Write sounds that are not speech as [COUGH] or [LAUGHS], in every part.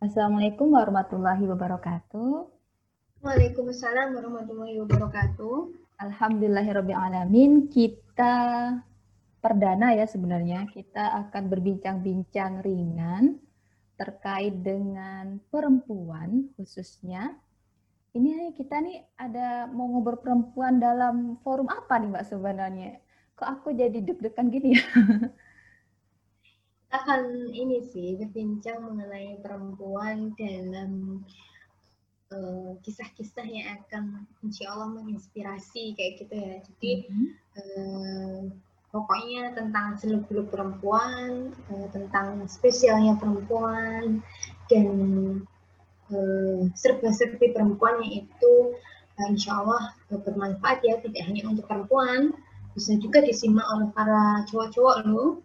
Assalamualaikum warahmatullahi wabarakatuh. Waalaikumsalam warahmatullahi wabarakatuh. Alhamdulillahirrahmanirrahim. Kita perdana ya sebenarnya. Kita akan berbincang-bincang ringan terkait dengan perempuan khususnya. Ini kita nih ada mau ngobrol perempuan dalam forum apa nih Mbak sebenarnya? Kok aku jadi deg-degan gini ya? [LAUGHS] akan ini sih berbincang mengenai perempuan dalam uh, kisah-kisah yang akan insya Allah menginspirasi kayak gitu ya. Jadi mm-hmm. uh, pokoknya tentang seluk-beluk perempuan, uh, tentang spesialnya perempuan dan uh, serba-serbi perempuannya itu uh, insya Allah uh, bermanfaat ya tidak hanya untuk perempuan, bisa juga disimak oleh para cowok-cowok loh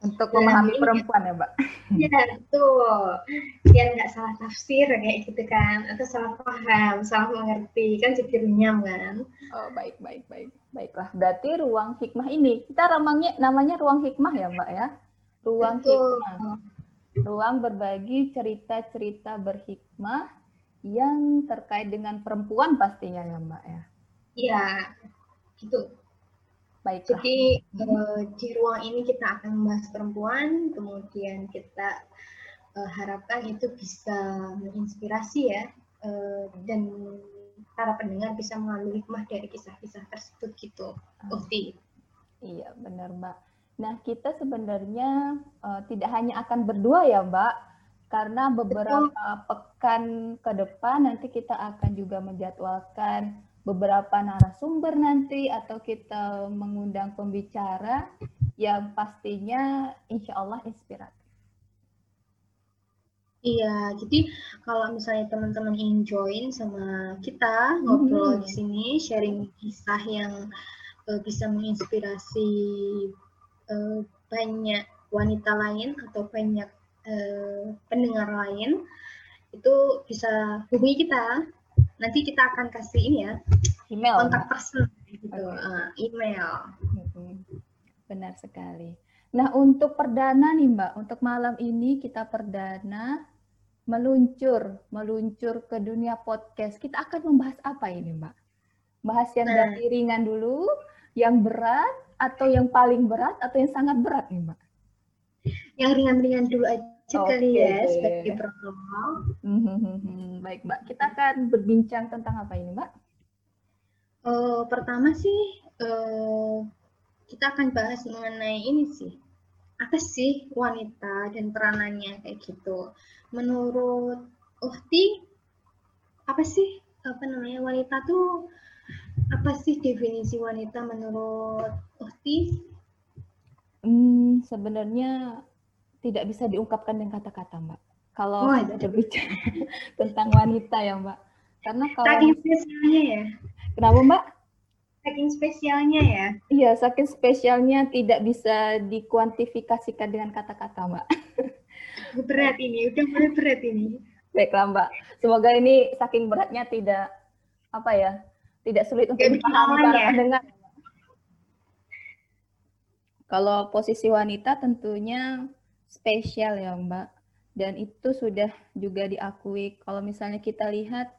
untuk memahami perempuan ya, Mbak? Iya, tuh. Biar nggak salah tafsir kayak gitu kan, atau salah paham, salah mengerti, kan jadi runyam kan. Oh, baik, baik, baik. Baiklah, berarti ruang hikmah ini, kita ramangnya, namanya ruang hikmah ya, Mbak ya? Ruang Betul. hikmah. Ruang berbagi cerita-cerita berhikmah yang terkait dengan perempuan pastinya ya, Mbak ya? Iya, gitu. Baik. Jadi uh, di ruang ini kita akan membahas perempuan, kemudian kita uh, harapkan itu bisa menginspirasi ya uh, dan para pendengar bisa mengambil hikmah dari kisah-kisah tersebut gitu. Ukti. Iya benar Mbak. Nah kita sebenarnya uh, tidak hanya akan berdua ya Mbak, karena beberapa Betul. pekan ke depan nanti kita akan juga menjadwalkan beberapa narasumber nanti atau kita mengundang pembicara yang pastinya insya Allah inspiratif. Iya, jadi kalau misalnya teman-teman ingin join sama kita ngobrol hmm. di sini, sharing kisah yang uh, bisa menginspirasi uh, banyak wanita lain atau banyak uh, pendengar lain, itu bisa hubungi kita nanti kita akan kasih ini ya email. kontak person gitu. Okay. uh, email. Benar sekali. Nah untuk perdana nih mbak. Untuk malam ini kita perdana meluncur meluncur ke dunia podcast. Kita akan membahas apa ini mbak? Bahas yang nah. dari ringan dulu yang berat atau yang paling berat atau yang sangat berat nih mbak? Yang ringan-ringan dulu aja kali ya sebagai prolog. Baik Mbak, kita akan berbincang tentang apa ini Mbak? Uh, pertama sih uh, kita akan bahas mengenai ini sih apa sih wanita dan peranannya kayak gitu. Menurut Uhti apa sih apa namanya wanita tuh apa sih definisi wanita menurut Uhti? Hmm, sebenarnya tidak bisa diungkapkan dengan kata-kata, Mbak. Kalau oh, ada berbicara [LAUGHS] tentang wanita ya, Mbak. Karena kalau saking spesialnya ya. Kenapa, Mbak? Saking spesialnya ya. Iya, saking spesialnya tidak bisa dikuantifikasikan dengan kata-kata, Mbak. Berat ini, udah mulai berat ini. Baiklah, Mbak. Semoga ini saking beratnya tidak apa ya, tidak sulit untuk dipahami para ya. pendengar. Kalau posisi wanita tentunya spesial ya Mbak. Dan itu sudah juga diakui kalau misalnya kita lihat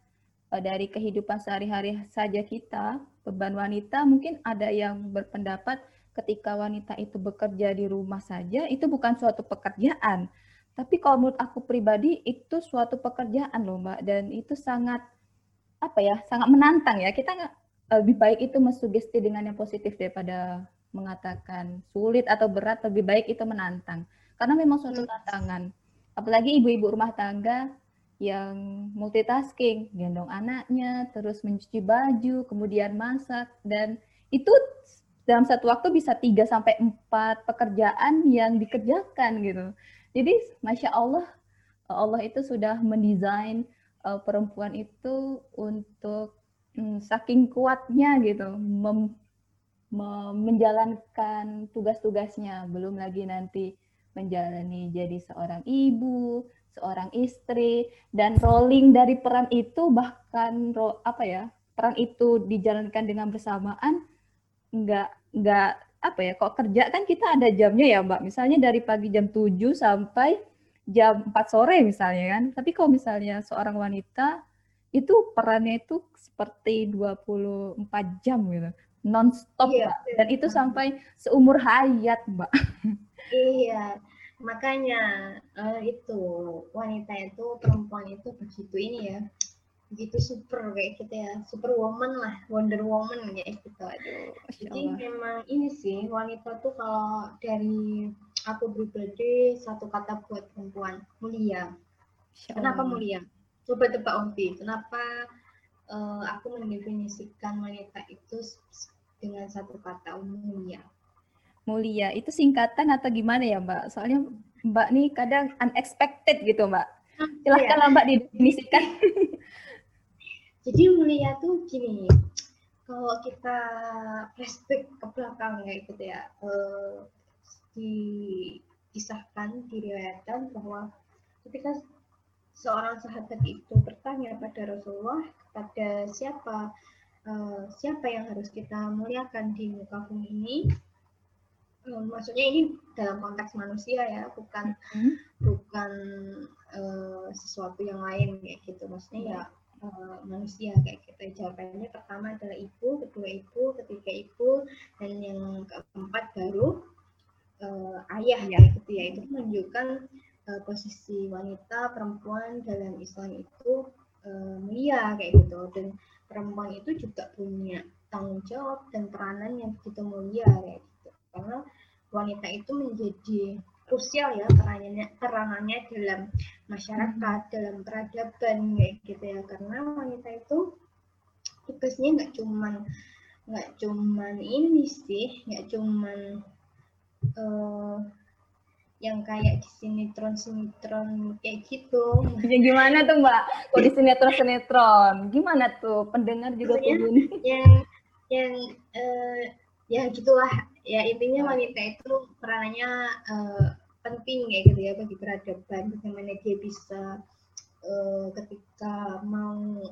eh, dari kehidupan sehari-hari saja kita, beban wanita mungkin ada yang berpendapat ketika wanita itu bekerja di rumah saja itu bukan suatu pekerjaan. Tapi kalau menurut aku pribadi itu suatu pekerjaan loh Mbak dan itu sangat apa ya, sangat menantang ya. Kita nggak lebih baik itu mensugesti dengan yang positif daripada mengatakan sulit atau berat, lebih baik itu menantang. Karena memang suatu hmm. tantangan. Apalagi ibu-ibu rumah tangga yang multitasking, gendong anaknya, terus mencuci baju, kemudian masak dan itu dalam satu waktu bisa 3 sampai 4 pekerjaan yang dikerjakan gitu. Jadi Masya Allah, Allah itu sudah mendesain uh, perempuan itu untuk um, saking kuatnya gitu, mem, menjalankan tugas-tugasnya, belum lagi nanti menjalani jadi seorang ibu, seorang istri dan rolling dari peran itu bahkan ro, apa ya peran itu dijalankan dengan bersamaan nggak nggak apa ya kok kerja kan kita ada jamnya ya mbak misalnya dari pagi jam 7 sampai jam 4 sore misalnya kan. Tapi kalau misalnya seorang wanita itu perannya itu seperti 24 jam gitu. Non-stop, iya, Mbak. Dan itu sampai seumur hayat, Mbak. [LAUGHS] Iya. Makanya uh, itu wanita itu perempuan itu begitu ini ya gitu super kayak gitu ya super woman lah Wonder Woman kayak gitu aduh. Jadi memang ini sih wanita tuh kalau dari aku pribadi satu kata buat perempuan mulia. Kenapa mulia? Coba tebak Ompi. Kenapa uh, aku mendefinisikan wanita itu dengan satu kata mulia mulia. Itu singkatan atau gimana ya Mbak? Soalnya Mbak nih kadang unexpected gitu Mbak. Silahkan ya. Mbak didefinisikan. [LAUGHS] Jadi mulia tuh gini, kalau kita flashback ke belakang ya gitu ya, eh, dikisahkan, diriwayatkan bahwa ketika seorang sahabat itu bertanya pada Rasulullah kepada siapa uh, siapa yang harus kita muliakan di muka bumi ini maksudnya ini dalam konteks manusia ya bukan hmm. bukan uh, sesuatu yang lain kayak gitu. Maksudnya ya uh, manusia kayak gitu. Jawabannya pertama adalah ibu kedua ibu ketiga ibu dan yang keempat baru uh, ayah ya gitu ya. Itu menunjukkan uh, posisi wanita perempuan dalam Islam itu uh, mulia kayak gitu. Dan perempuan itu juga punya tanggung jawab dan peranan yang begitu mulia kayak gitu karena wanita itu menjadi krusial ya peranannya peranannya dalam masyarakat hmm. dalam peradaban kayak gitu ya karena wanita itu tugasnya nggak cuman nggak cuman ini sih nggak cuman uh, yang kayak di sinetron sinetron kayak gitu. Ya gimana tuh mbak? Kok di sinetron sinetron? Gimana tuh? Pendengar juga tuh Yang yang uh, ya gitulah. Ya intinya wanita itu peranannya uh, penting kayak gitu ya bagi peradaban bagaimana dia bisa uh, ketika mau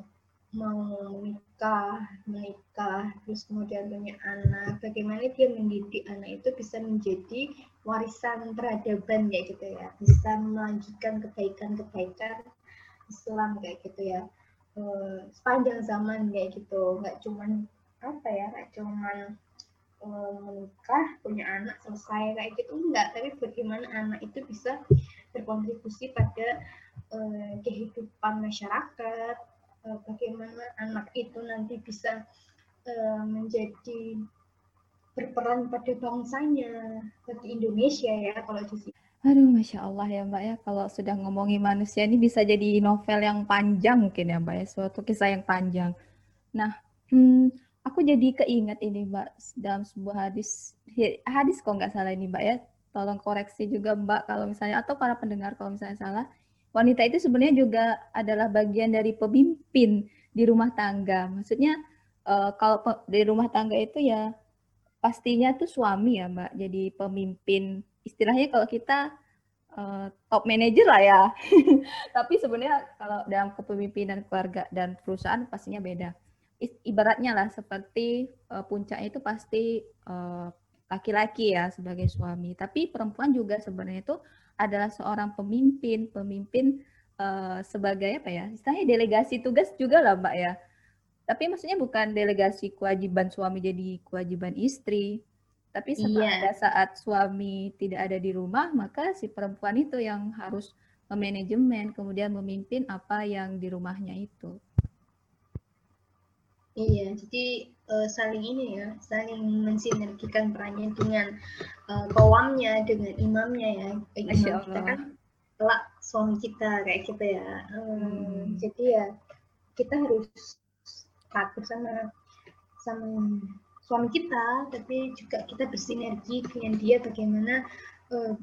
mau menikah menikah terus kemudian punya anak bagaimana dia mendidik anak itu bisa menjadi warisan peradaban kayak gitu ya. Bisa melanjutkan kebaikan-kebaikan Islam kayak gitu ya. Uh, sepanjang zaman kayak gitu. Nggak cuman apa ya nggak cuman menikah punya anak selesai kayak gitu enggak tapi bagaimana anak itu bisa berkontribusi pada uh, kehidupan masyarakat uh, bagaimana anak itu nanti bisa uh, menjadi berperan pada bangsanya bagi Indonesia ya kalau di sini Aduh, masya Allah ya Mbak ya. Kalau sudah ngomongin manusia ini bisa jadi novel yang panjang mungkin ya Mbak ya, suatu kisah yang panjang. Nah, hmm, aku jadi keinget ini Mbak dalam sebuah hadis hadis kok nggak salah ini Mbak ya. Tolong koreksi juga Mbak kalau misalnya atau para pendengar kalau misalnya salah. Wanita itu sebenarnya juga adalah bagian dari pemimpin di rumah tangga. Maksudnya uh, kalau di rumah tangga itu ya pastinya tuh suami ya Mbak jadi pemimpin. Istilahnya kalau kita uh, top manager lah ya. [LAUGHS] Tapi sebenarnya kalau dalam kepemimpinan keluarga dan perusahaan pastinya beda ibaratnya lah seperti uh, puncaknya itu pasti uh, laki-laki ya sebagai suami, tapi perempuan juga sebenarnya itu adalah seorang pemimpin, pemimpin uh, sebagai apa ya? Istilahnya delegasi tugas juga lah, Mbak ya. Tapi maksudnya bukan delegasi kewajiban suami jadi kewajiban istri. Tapi setelah yeah. ada saat suami tidak ada di rumah, maka si perempuan itu yang harus memanajemen, kemudian memimpin apa yang di rumahnya itu. Iya, jadi uh, saling ini ya, saling mensinergikan perannya dengan uh, kawamnya, dengan imamnya ya. Imam kita kan kelak suami kita kayak gitu ya. Um, hmm. Jadi ya kita harus takut sama sama suami kita, tapi juga kita bersinergi dengan dia bagaimana uh,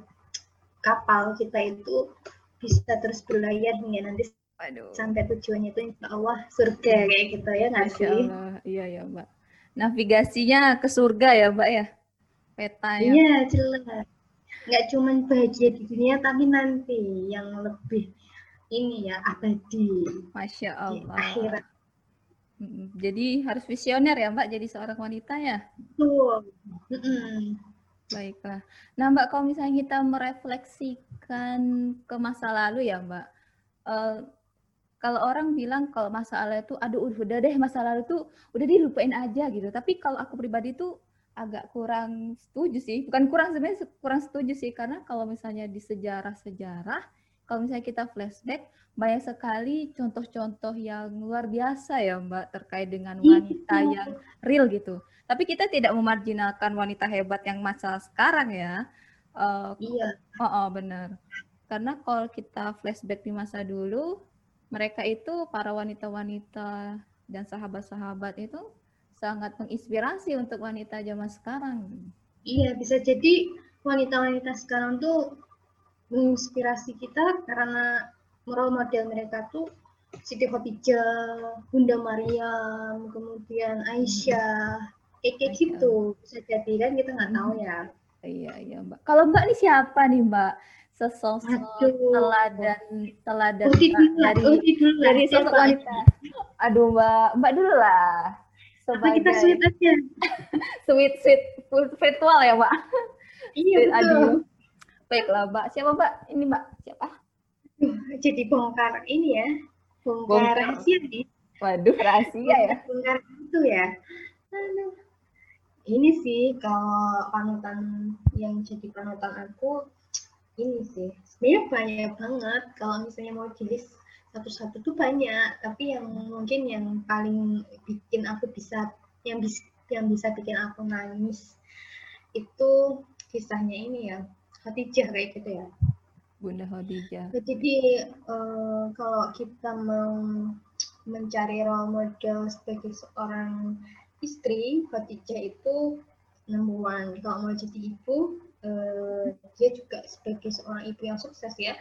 kapal kita itu bisa terus berlayar hingga nanti Aduh. Sampai tujuannya itu insya Allah surga kayak gitu ya nggak sih? Allah. Iya ya Mbak. Navigasinya ke surga ya Mbak ya? Petanya. Iya jelas. Nggak cuma bahagia di dunia tapi nanti yang lebih ini ya abadi. Masya Allah. Di akhirat. Jadi harus visioner ya Mbak jadi seorang wanita ya? Betul. Mm -mm. Baiklah. Nah, Mbak, kalau misalnya kita merefleksikan ke masa lalu ya, Mbak. Uh, kalau orang bilang kalau masa lalu itu, aduh udah deh masa lalu tuh udah dilupain aja gitu. Tapi kalau aku pribadi tuh agak kurang setuju sih. Bukan kurang sebenarnya kurang setuju sih karena kalau misalnya di sejarah-sejarah, kalau misalnya kita flashback, banyak sekali contoh-contoh yang luar biasa ya Mbak terkait dengan iya, wanita yang real gitu. Tapi kita tidak memarjinalkan wanita hebat yang masa sekarang ya. Uh, iya. Oh, oh benar. Karena kalau kita flashback di masa dulu, mereka itu para wanita-wanita dan sahabat-sahabat itu sangat menginspirasi untuk wanita zaman sekarang. Iya, bisa jadi wanita-wanita sekarang tuh menginspirasi kita karena role model mereka tuh Siti Khadijah, Bunda Maryam, kemudian Aisyah, kayak gitu. Bisa jadi kan kita nggak tahu ya. Iya iya mbak. Kalau mbak ini siapa nih mbak sesosok aduh. teladan teladan uti dulu, dari uti dulu dari sosok wanita. Aduh mbak mbak dulu lah. Sebagai kita sweet aja? [LAUGHS] Sweet sweet virtual ya mbak? Iya sweet betul. aduh. baiklah mbak. Siapa mbak? Ini mbak. Siapa? Jadi bongkar ini ya. Bongkar, bongkar. rahasia nih. Waduh rahasia ya. Bongkar itu ya. Aduh. Ini sih kalau panutan yang jadi panutan aku ini sih. Sebenarnya banyak banget. Kalau misalnya mau jenis satu-satu tuh banyak. Tapi yang mungkin yang paling bikin aku bisa yang bisa yang bisa bikin aku nangis itu kisahnya ini ya. Khadijah kayak gitu ya. Bunda Khadijah. Jadi uh, kalau kita mau mencari role model sebagai seorang istri Khadijah itu number one. Kalau mau jadi ibu, uh, dia juga sebagai seorang ibu yang sukses ya.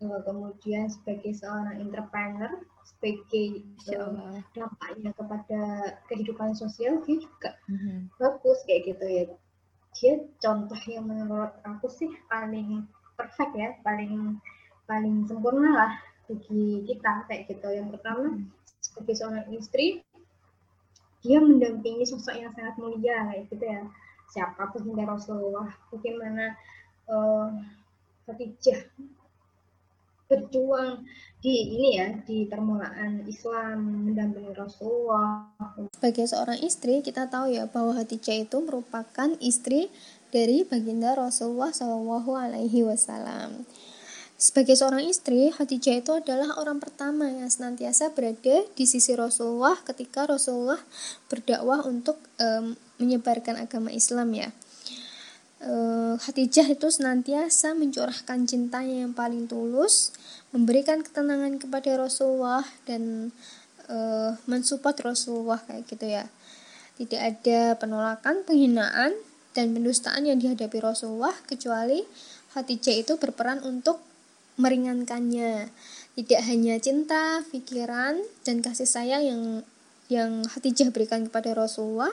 Uh, kemudian sebagai seorang entrepreneur, sebagai uh, dampaknya kepada kehidupan sosial, dia juga mm-hmm. bagus kayak gitu ya. Dia contoh yang menurut aku sih paling perfect ya, paling paling sempurna lah bagi kita kayak gitu. Yang pertama sebagai seorang istri, dia mendampingi sosok yang sangat mulia kayak gitu ya siapa hingga Rasulullah bagaimana uh, Khadijah berjuang di ini ya di permulaan Islam mendampingi Rasulullah. Sebagai seorang istri kita tahu ya bahwa Khadijah itu merupakan istri dari baginda Rasulullah Shallallahu Alaihi Wasallam. Sebagai seorang istri, Khadijah itu adalah orang pertama yang senantiasa berada di sisi Rasulullah ketika Rasulullah berdakwah untuk um, menyebarkan agama Islam ya. Uh, Khadijah itu senantiasa mencurahkan cintanya yang paling tulus, memberikan ketenangan kepada Rasulullah dan uh, mensupport Rasulullah kayak gitu ya. Tidak ada penolakan, penghinaan dan pendustaan yang dihadapi Rasulullah kecuali Khadijah itu berperan untuk meringankannya. Tidak hanya cinta, pikiran, dan kasih sayang yang yang Khadijah berikan kepada Rasulullah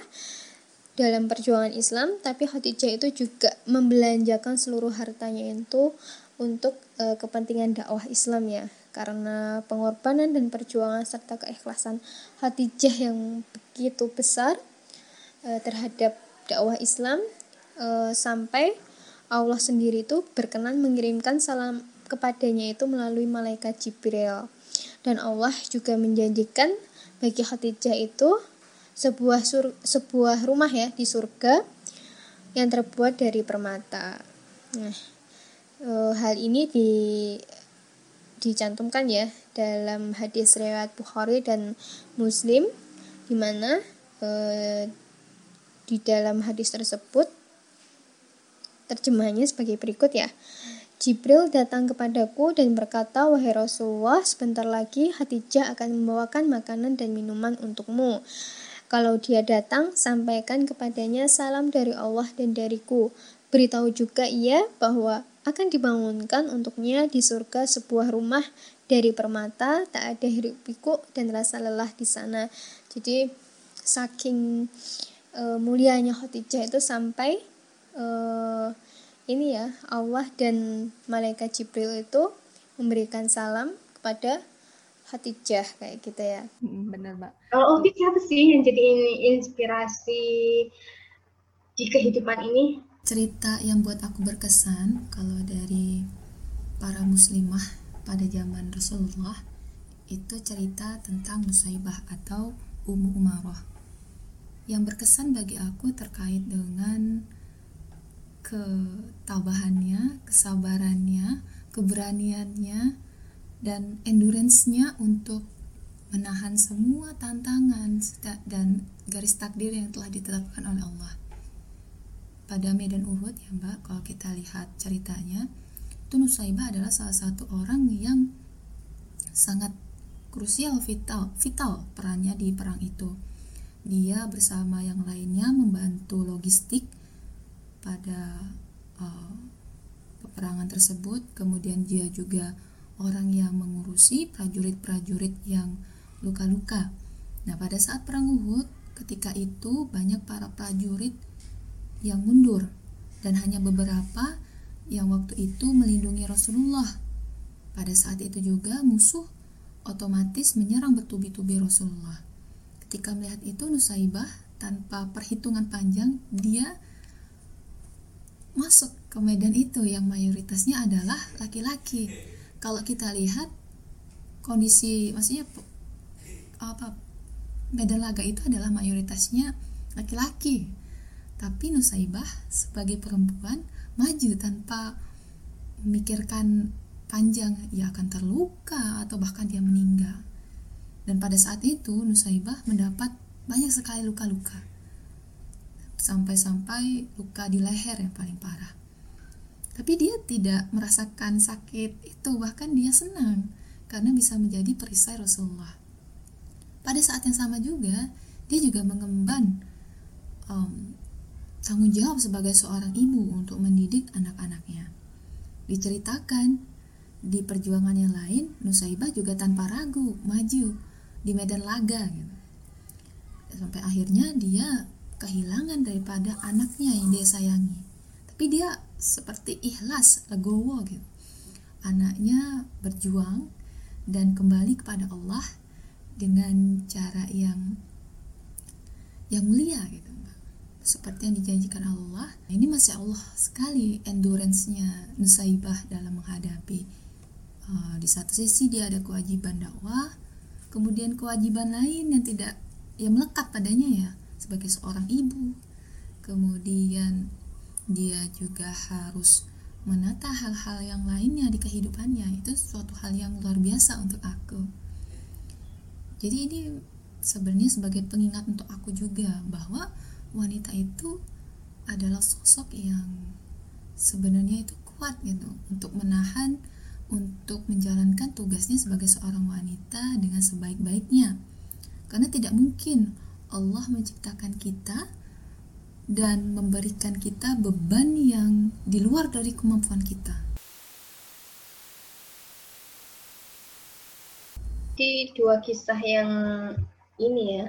dalam perjuangan Islam, tapi Khadijah itu juga membelanjakan seluruh hartanya itu untuk e, kepentingan dakwah Islam ya. Karena pengorbanan dan perjuangan serta keikhlasan Khadijah yang begitu besar e, terhadap dakwah Islam e, sampai Allah sendiri itu berkenan mengirimkan salam kepadanya itu melalui malaikat Jibril. Dan Allah juga menjanjikan bagi Khadijah itu sebuah sur, sebuah rumah ya di surga yang terbuat dari permata. Nah, e, hal ini di dicantumkan ya dalam hadis riwayat Bukhari dan Muslim di mana e, di dalam hadis tersebut terjemahannya sebagai berikut ya. Jibril datang kepadaku dan berkata, Wahai Rasulullah, sebentar lagi Hatijah akan membawakan makanan dan minuman untukmu. Kalau dia datang, sampaikan kepadanya salam dari Allah dan dariku. Beritahu juga ia bahwa akan dibangunkan untuknya di surga sebuah rumah dari permata, tak ada hiruk pikuk dan rasa lelah di sana. Jadi saking uh, mulianya Khadijah itu sampai uh, ini ya Allah dan malaikat Jibril itu memberikan salam kepada Hatijah kayak gitu ya. Benar, Mbak. Kalau Uti siapa sih yang jadi inspirasi di kehidupan ini? cerita yang buat aku berkesan kalau dari para muslimah pada zaman Rasulullah itu cerita tentang Nusaibah atau Ummu Umarah. Yang berkesan bagi aku terkait dengan ketabahannya, kesabarannya, keberaniannya, dan endurance-nya untuk menahan semua tantangan dan garis takdir yang telah ditetapkan oleh Allah. Pada medan Uhud ya Mbak, kalau kita lihat ceritanya, itu Nusaibah adalah salah satu orang yang sangat krusial vital vital perannya di perang itu. Dia bersama yang lainnya membantu logistik pada uh, peperangan tersebut. Kemudian dia juga orang yang mengurusi prajurit-prajurit yang luka-luka. Nah, pada saat perang Uhud, ketika itu banyak para prajurit yang mundur dan hanya beberapa yang waktu itu melindungi Rasulullah. Pada saat itu juga musuh otomatis menyerang bertubi-tubi Rasulullah. Ketika melihat itu Nusaibah tanpa perhitungan panjang dia masuk ke medan itu yang mayoritasnya adalah laki-laki. Kalau kita lihat kondisi maksudnya apa medan laga itu adalah mayoritasnya laki-laki. Tapi Nusaibah sebagai perempuan maju tanpa memikirkan panjang ia akan terluka atau bahkan dia meninggal. Dan pada saat itu Nusaibah mendapat banyak sekali luka-luka sampai-sampai luka di leher yang paling parah tapi dia tidak merasakan sakit itu bahkan dia senang karena bisa menjadi perisai Rasulullah pada saat yang sama juga dia juga mengemban um, tanggung jawab sebagai seorang ibu untuk mendidik anak-anaknya. Diceritakan di perjuangan yang lain, Nusaibah juga tanpa ragu maju di medan laga gitu. Sampai akhirnya dia kehilangan daripada anaknya yang dia sayangi. Tapi dia seperti ikhlas, legowo gitu. Anaknya berjuang dan kembali kepada Allah dengan cara yang yang mulia gitu seperti yang dijanjikan Allah ini masih Allah sekali endurance-nya Nusaibah dalam menghadapi uh, di satu sisi dia ada kewajiban dakwah kemudian kewajiban lain yang tidak yang melekat padanya ya sebagai seorang ibu. Kemudian dia juga harus menata hal-hal yang lainnya di kehidupannya. Itu suatu hal yang luar biasa untuk aku. Jadi ini sebenarnya sebagai pengingat untuk aku juga bahwa wanita itu adalah sosok yang sebenarnya itu kuat gitu untuk menahan untuk menjalankan tugasnya sebagai seorang wanita dengan sebaik-baiknya. Karena tidak mungkin Allah menciptakan kita dan memberikan kita beban yang di luar dari kemampuan kita. di dua kisah yang ini ya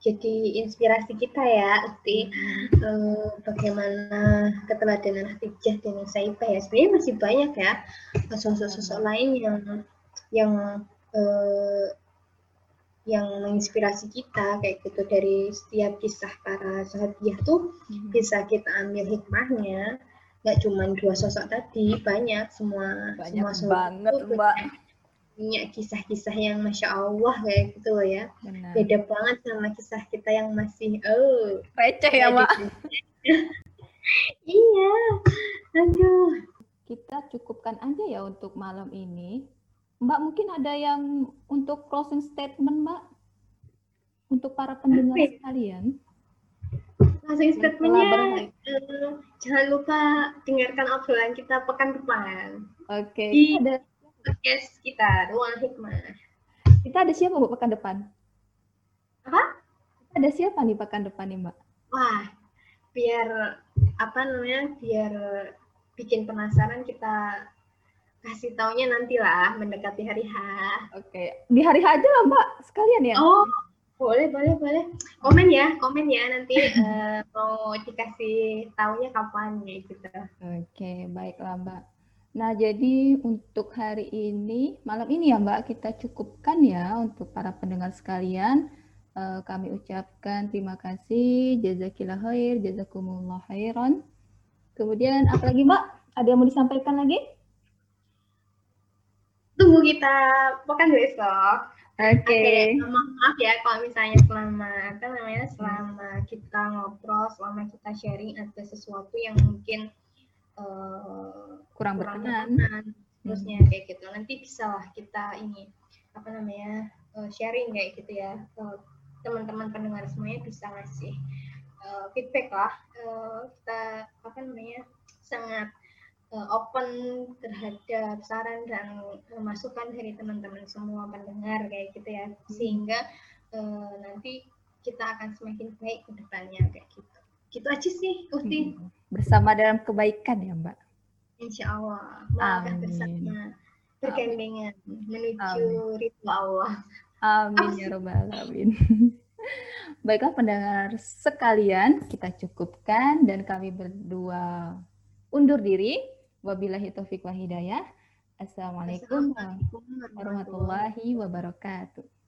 jadi inspirasi kita ya Uti uh, bagaimana keteladanan Hatijah dan Saibah ya. Sebenarnya masih banyak ya sosok-sosok lain yang yang uh, yang menginspirasi kita kayak gitu dari setiap kisah para sahabiah tuh hmm. bisa kita ambil hikmahnya nggak cuma dua sosok tadi banyak semua banyak semua sosok banget mbak punya kisah-kisah yang masya Allah kayak gitu loh ya. Benar. Beda banget sama kisah kita yang masih oh receh ya mbak. [LAUGHS] iya, aduh. Kita cukupkan aja ya untuk malam ini. Mbak mungkin ada yang untuk closing statement mbak untuk para pendengar okay. sekalian. Closing statementnya uh, jangan lupa dengarkan obrolan kita pekan depan. Oke. Okay. ada podcast kita ruang hikmah kita ada siapa bu pekan depan apa ada siapa nih pekan depan nih mbak wah biar apa namanya biar bikin penasaran kita kasih taunya nanti lah mendekati hari H. Oke, di hari H aja lah Mbak sekalian ya. Oh, boleh boleh boleh. Komen ya, komen ya nanti uh, [LAUGHS] mau dikasih taunya kapan ya gitu. Oke, baiklah Mbak. Nah, jadi untuk hari ini, malam ini ya Mbak, kita cukupkan ya untuk para pendengar sekalian. Uh, kami ucapkan terima kasih, jazakillah khair, jazakumullah khairan. Kemudian apalagi Mbak? Ada yang mau disampaikan lagi? Tunggu kita pekan besok. Oke. Okay. maaf ya kalau misalnya selama apa namanya selama kita ngobrol, selama kita sharing ada sesuatu yang mungkin uh, kurang, kurang berkenan, berkenan terusnya hmm. kayak gitu. Nanti bisa lah kita ini apa namanya uh, sharing kayak gitu ya. Uh, teman-teman pendengar semuanya bisa ngasih uh, feedback lah. Uh, kita apa namanya sangat open terhadap saran dan uh, masukan dari teman-teman semua pendengar kayak gitu ya. Hmm. sehingga uh, nanti kita akan semakin baik ke depannya kayak gitu. Gitu aja sih Uti hmm. bersama dalam kebaikan ya Mbak? Insya Allah. Melangkah bersama bergandengan menuju ridho Allah. Amin ya robbal alamin. [LAUGHS] Baiklah pendengar sekalian, kita cukupkan dan kami berdua undur diri. Wabillahi taufiq wa hidayah. Assalamualaikum warahmatullahi wabarakatuh.